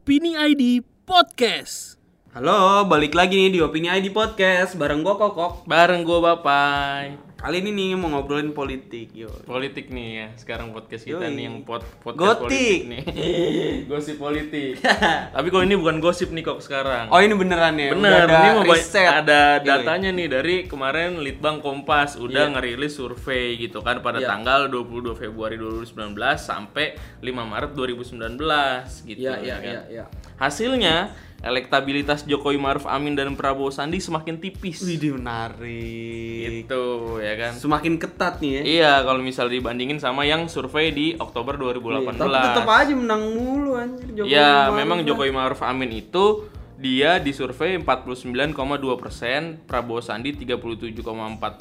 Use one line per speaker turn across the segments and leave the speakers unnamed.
Opini ID Podcast.
Halo, balik lagi nih di Opini ID Podcast bareng gua Kokok.
Bareng gue Bapai.
Kali ini nih mau ngobrolin politik, yo.
Politik nih ya, sekarang podcast kita
Yoi.
nih yang pot podcast
Gotik.
politik nih. gosip politik. Tapi kalau ini bukan gosip nih kok sekarang.
Oh, ini beneran ya?
Bener,
Udah ada
ini mau
riset.
ada
Yoi.
datanya nih dari kemarin Litbang Kompas udah
Iya.
ngerilis survei gitu kan pada
Iya.
tanggal 22 Februari 2019 sampai 5 Maret 2019 gitu.
Iya, iya,
ya kan.
iya, iya.
Hasilnya elektabilitas Jokowi Maruf Amin dan Prabowo Sandi semakin tipis.
Widih menarik.
Gitu ya kan.
Semakin ketat nih ya.
Iya, kalau misalnya dibandingin sama yang survei di Oktober 2018.
Tapi tetap aja menang mulu anjir Jokowi
Ya,
Maruf
memang. Jokowi Maruf Amin itu dia disurvei 49,2 persen, Prabowo Sandi 37,4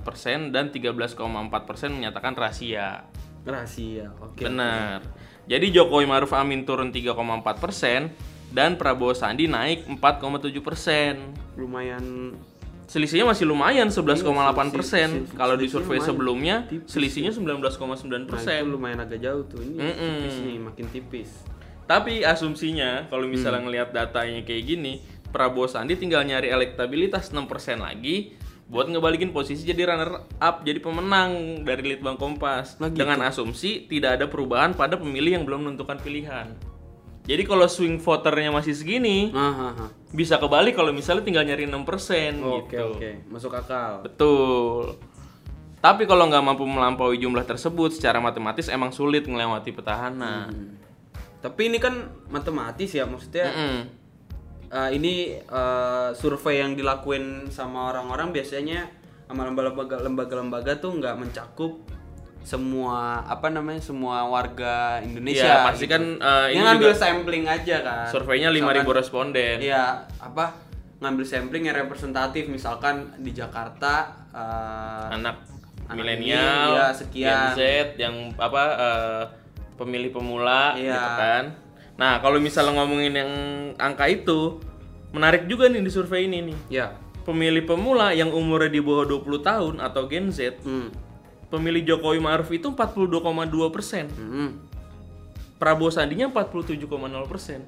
persen dan 13,4 persen menyatakan rahasia.
rahasia. Oke.
Benar. Jadi Jokowi Maruf Amin turun 3,4 persen dan Prabowo Sandi naik 4,7 persen.
Lumayan
Selisihnya masih lumayan 11,8
Iya,
persen. Kalau di survei
lumayan.
sebelumnya
Tipis,
selisihnya 19,9
Nah,
persen.
itu lumayan agak jauh tuh. Ini
Mm-mm.
tipis nih, makin tipis.
Tapi asumsinya kalau
Hmm.
misalnya ngelihat datanya kayak gini, Prabowo Sandi tinggal nyari elektabilitas 6% lagi buat ngebalikin posisi jadi runner up, jadi pemenang dari Litbang Kompas.
Nah, gitu.
Dengan asumsi tidak ada perubahan pada pemilih yang belum menentukan pilihan. Jadi kalau swing voternya masih segini,
Ah, ah, ah.
bisa kebalik kalau misalnya tinggal nyari 6%
Oke,
gitu.
oke. Masuk akal.
Betul. Tapi kalau nggak mampu melampaui jumlah tersebut secara matematis emang sulit melewati petahana.
Hmm. Tapi ini kan matematis ya maksudnya.
Mm-mm.
Uh, ini uh, survei yang dilakuin sama orang-orang biasanya sama lembaga- lembaga-lembaga tuh nggak mencakup semua apa namanya semua warga Indonesia.
Iya, pasti
gitu.
kan, uh, ini
ngambil
juga-
sampling aja kan.
Surveinya 5.000 responden.
Iya, apa ngambil sampling yang representatif misalkan di Jakarta uh,
anak,
Anak
milenial,
ya, sekian.
Gen Z yang apa eh, pemilih pemula
Iya.
gitu kan. Nah, kalau misalnya ngomongin yang angka itu menarik juga nih di survei ini nih.
ya.
Pemilih pemula yang umurnya di bawah 20 tahun atau Gen Z,
Hmm.
Pemilih Jokowi Maruf itu 42,2 persen.
Hmm.
Prabowo Sandinya 47,0 persen.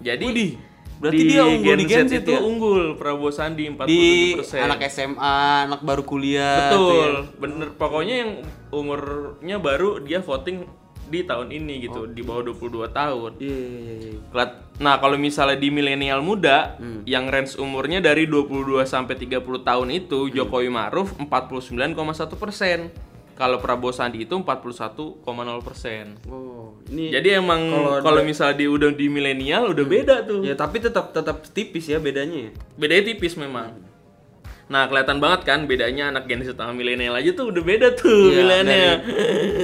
Jadi
Widih, berarti dia unggul di Gen Z
itu
ya?
unggul Prabowo Sandi 47
Di
persen.
anak SMA, anak baru kuliah ya.
Betul, bener. Pokoknya yang umurnya baru dia voting di tahun ini gitu, di bawah 22 tahun.
Iya, iya, iya.
Kelat- Nah, kalau misalnya di milenial muda
Hmm.
yang range umurnya dari 22 sampai 30 tahun itu Jokowi Maruf 49,1 persen. Kalau Prabowo Sandi itu 41,0 persen.
Oh, ini
Jadi emang
Kalau
misalnya di udah di milenial udah beda tuh.
ya tapi tetap tetap tipis ya bedanya ya.
Bedanya tipis memang. Nah, kelihatan banget kan bedanya anak Gen Z sama milenial aja tuh udah beda tuh
Iya,
pilihannya.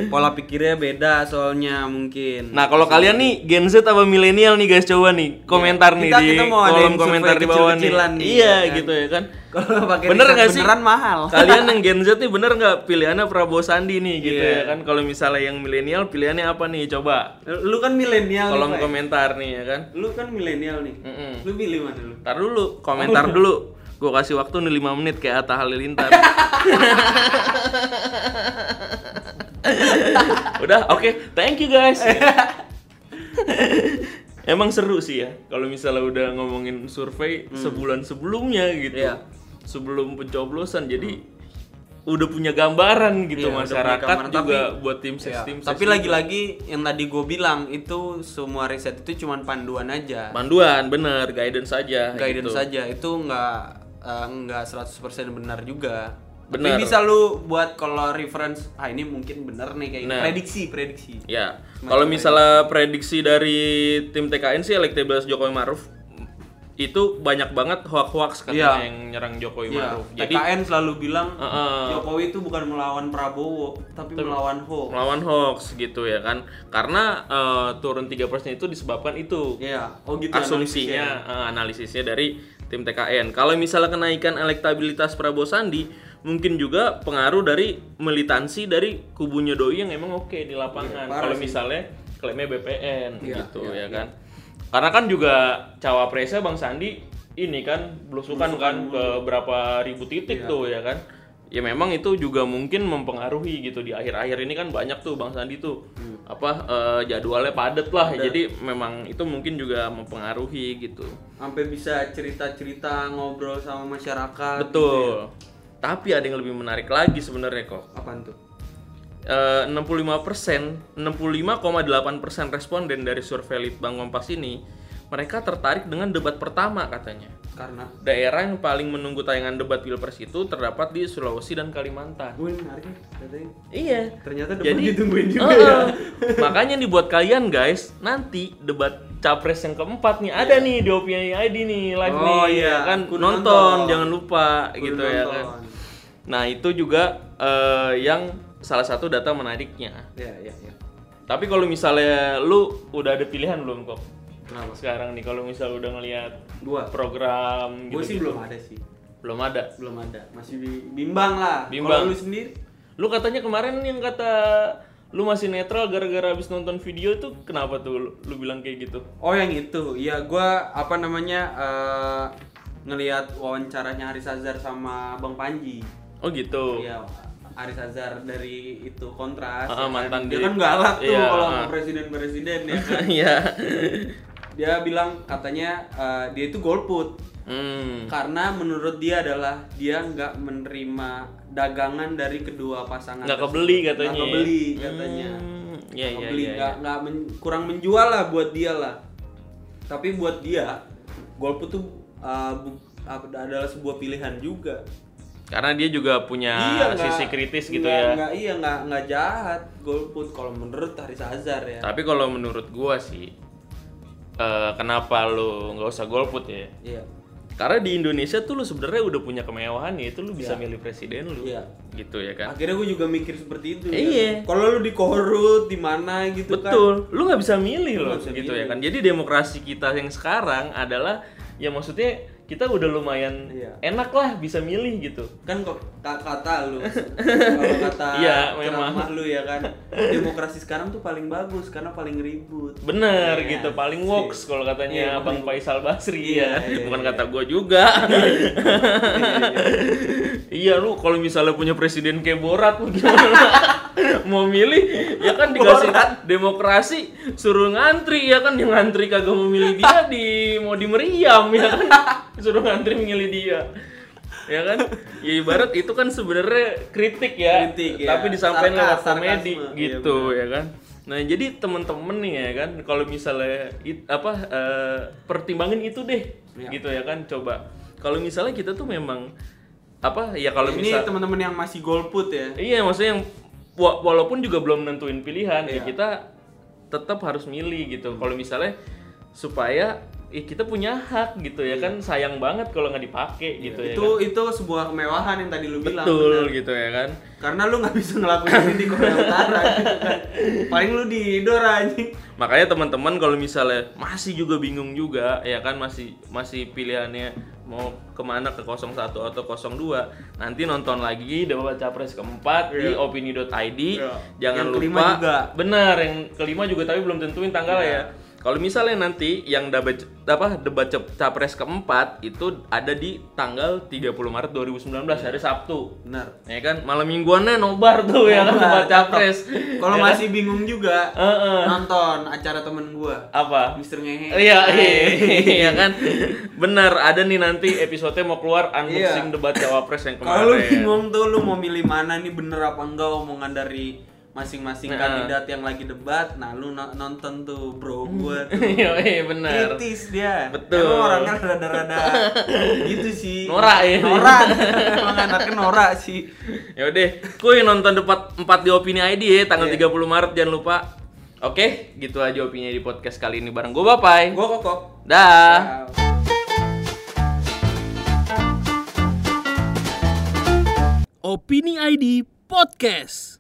Pola pikirnya beda soalnya mungkin.
Nah, kalau kalian nih Gen Z apa milenial nih guys coba nih komentar nih
Kita-
di
kita mau
kolom komentar di bawah nih.
nih,
Iya,
ya kan?
gitu ya kan.
Kalau pakai
Bener nggak sih?
beneran mahal.
Kalian yang Gen Z nih bener nggak pilihannya Prabowo Sandi nih gitu
Iya.
ya kan? Kalau misalnya yang milenial pilihannya apa nih? Coba
Lu kan milenial nih,
kolom
Pak.
komentar nih ya kan.
Lu kan milenial nih.
Mm-mm.
Lu pilih mana lu?
Ntar dulu, komentar dulu. Gue kasih waktu nih 5 menit kayak Atta Halilintar. Udah, oke. Thank you guys. Emang seru sih ya kalau misalnya udah ngomongin survei sebulan sebelumnya gitu.
Hmm. Iya.
Sebelum pencoblosan. Jadi udah punya gambaran gitu
Iya, udah punya
masyarakat
gambaran.
juga
Tapi-
buat tim ses
Ya,
tim
tapi lagi-lagi yang tadi gue bilang itu semua riset itu cuma panduan aja.
panduan bener guidance saja
guidance
gitu.
saja itu nggak eh, nggak 100% benar juga
Benar.
tapi bisa lu buat kalau reference ah ini mungkin benar nih kayak
Nah.
prediksi prediksi
Ya, kalau misalnya prediksi dari tim TKN sih elektabilitas Jokowi Maruf itu banyak banget hoax-hoax katanya
Iya.
yang nyerang Jokowi
ya,
Maruf. Jadi
TKN selalu bilang
Heeh.
Jokowi itu bukan melawan Prabowo tapi melawan hoax
melawan hoax gitu ya kan. Karena eh, turun 3% itu disebabkan itu.
Iya, oh gitu
Asumsinya, eh, analisisnya dari tim TKN. Kalau misalnya kenaikan elektabilitas Prabowo Sandi, mungkin juga pengaruh dari militansi dari kubunya Doi yang emang oke di lapangan.
Parah
Kalau misalnya klaimnya BPN
Iya,
gitu
iya,
ya kan. Karena kan juga cawapresnya Bang Sandi ini kan belusukan kan ke berapa ribu titik
Iya.
tuh ya kan. Ya memang itu juga mungkin mempengaruhi gitu di akhir-akhir ini kan banyak tuh Bang Sandi tuh apa eh, jadwalnya padat lah. Jadi memang itu mungkin juga mempengaruhi gitu.
Sampai bisa cerita-cerita ngobrol sama masyarakat
betul. tapi ada yang lebih menarik lagi sebenarnya kok.
Apaan tuh?
Eh, 65%, 65,8% responden dari survei Litbang Kompas ini mereka tertarik dengan debat pertama katanya.
Karena
Daerah yang paling menunggu tayangan debat Pilpres itu terdapat di Sulawesi dan Kalimantan.
gue
Iya.
ternyata debat
Jadi
ditungguin juga
Heeh.
ya
Makanya nih buat kalian guys, nanti debat capres yang keempat nih ada nih di Opini ID nih live
Oh,
nih
iya.
ya kan
Kudu
nonton,
nonton.
jangan lupa
Kudu
gitu ya kan.
nonton.
Nah, itu juga eh, yang salah satu data menariknya.
ya ya ya
Tapi kalau misalnya lu udah ada pilihan belum kok?
Kenapa
Sekarang nih kalau misalnya udah ngelihat
gua
program
gue
gitu,
sih belum ada sih
belum ada.
belum ada masih bi- bimbang lah
Bimbang.
kalau lu sendiri
Lu katanya kemarin yang kata lu masih netral gara-gara habis nonton video itu kenapa tuh lu, lu bilang kayak gitu?
oh yang itu ya gua apa namanya eh, ngelihat wawancaranya Haris Azhar sama Bang Panji
Oh gitu.
Iya, Aris Azhar dari itu kontras.
Ah,
ya kan?
mantan
dia
di-
kan galak tuh
Iya,
kalau sama presiden-presiden ya kan.
Iya.
Dia bilang katanya eh, dia itu golput
hmm.
karena menurut dia adalah dia nggak menerima dagangan dari kedua pasangan.
Nggak kebeli katanya.
Nggak kebeli katanya.
Hmm, Iya
Nggak
iya
kebeli,
iya.
nggak nggak men- kurang menjual lah buat dia lah. Tapi buat dia golput tuh apa- adalah sebuah pilihan juga.
Karena dia juga punya
nggak-
sisi kritis gitu
nggak-
ya.
nggak- iya nggak nggak jahat golput kalau menurut Haris Azhar ya
Tapi kalau menurut gua sih eh, kenapa lu nggak usah golput ya?
iya
Karena di Indonesia tuh lu sebenarnya udah punya kemewahan ya, itu lu bisa milih presiden lu.
Iya.
Gitu ya kan.
akhirnya gue juga mikir seperti itu ya.
Iya.
kalau lu dikorut di mana gitu kan
Betul, lu nggak bisa milih
Lu
loh,
bisa
gitu
milih.
ya kan. Jadi demokrasi kita yang sekarang adalah ya maksudnya kita udah lumayan
Iya.
enak lah bisa milih gitu.
kan kok ka- kata lu kalau kata
Iya, memang.
lu ya kan demokrasi sekarang tuh paling bagus karena paling ribut
Bener
Iya,
gitu, paling works kalau katanya
Iya,
Bang
paling-
Faisal Basri
Iya,
ya.
iya,
Bukan
iya.
kata gua juga. iya lu kalau misalnya punya presiden kayak Borat gimana? Mau milih ya kan dikasih demokrasi suruh ngantri ya kan yang ngantri kagak mau milih dia di mau di meriam ya kan suruh ngantri milih dia. Ya kan? Ya ibarat itu kan sebenarnya kritik ya.
Kritik, ya.
tapi disampaikan lewat komedi.
Iya,
gitu ya kan? Nah jadi temen-temen nih ya kan? Kalau misalnya it- apa eh, pertimbangin itu deh
Iya.
gitu ya kan? Coba. Kalau misalnya kita tuh memang apa ya kalau
ini
misal
teman-teman yang masih golput ya.
Iya maksudnya yang wa- walaupun juga belum nentuin pilihan ya
Iya.
kita tetap harus milih gitu. Kalau misalnya supaya ya kita punya hak gitu ya kan sayang banget kalau nggak dipakai gitu ya
Iya. itu
kan?
itu sebuah kemewahan yang tadi lu bilang
betul
benar.
gitu ya kan
karena lu nggak bisa ngelakuin ini di Korea Utara gitu kan paling lu di anjing
Makanya teman-teman kalau misalnya masih juga bingung juga ya kan masih masih pilihannya mau ke mana ke 01 atau 02 nanti nonton lagi debat capres keempat di
Iya.
opini.id
Iya.
jangan
Yang
lupa
juga.
benar yang kelima juga tapi belum tentuin tanggal
Iya.
ya kalau misalnya nanti yang debat apa debat cap- capres keempat itu ada di tanggal 30 Maret 2019 hari Sabtu
benar
ya kan malam mingguannya nobar tuh ya kan debat capres
kalau
Ya kan?
masih bingung juga
Heeh.
nonton acara temen gua
apa
Mister Ngehe
Iya, iya kan. Benar, ada nih nanti episode mau keluar unboxing
Iya.
debat cawapres yang
kalau
kemarin.
bingung tuh lu mau milih mana nih bener apa enggak omongan dari masing-masing
Nah.
kandidat yang lagi debat nah lu no- nonton tuh bro gua tuh
Iya, iya benar.
kritis dia
Betul.
emang orangnya rada-rada gitu sih
Norak ya.
norak emang anaknya norak sih
Ya udah, kuy nonton debat 4 di Opini ID ya tanggal
Iya.
30 Maret jangan lupa. Oke, gitu aja opini di podcast kali ini bareng gue Bapai.
gua kokok
Dah.
Opini ID Podcast.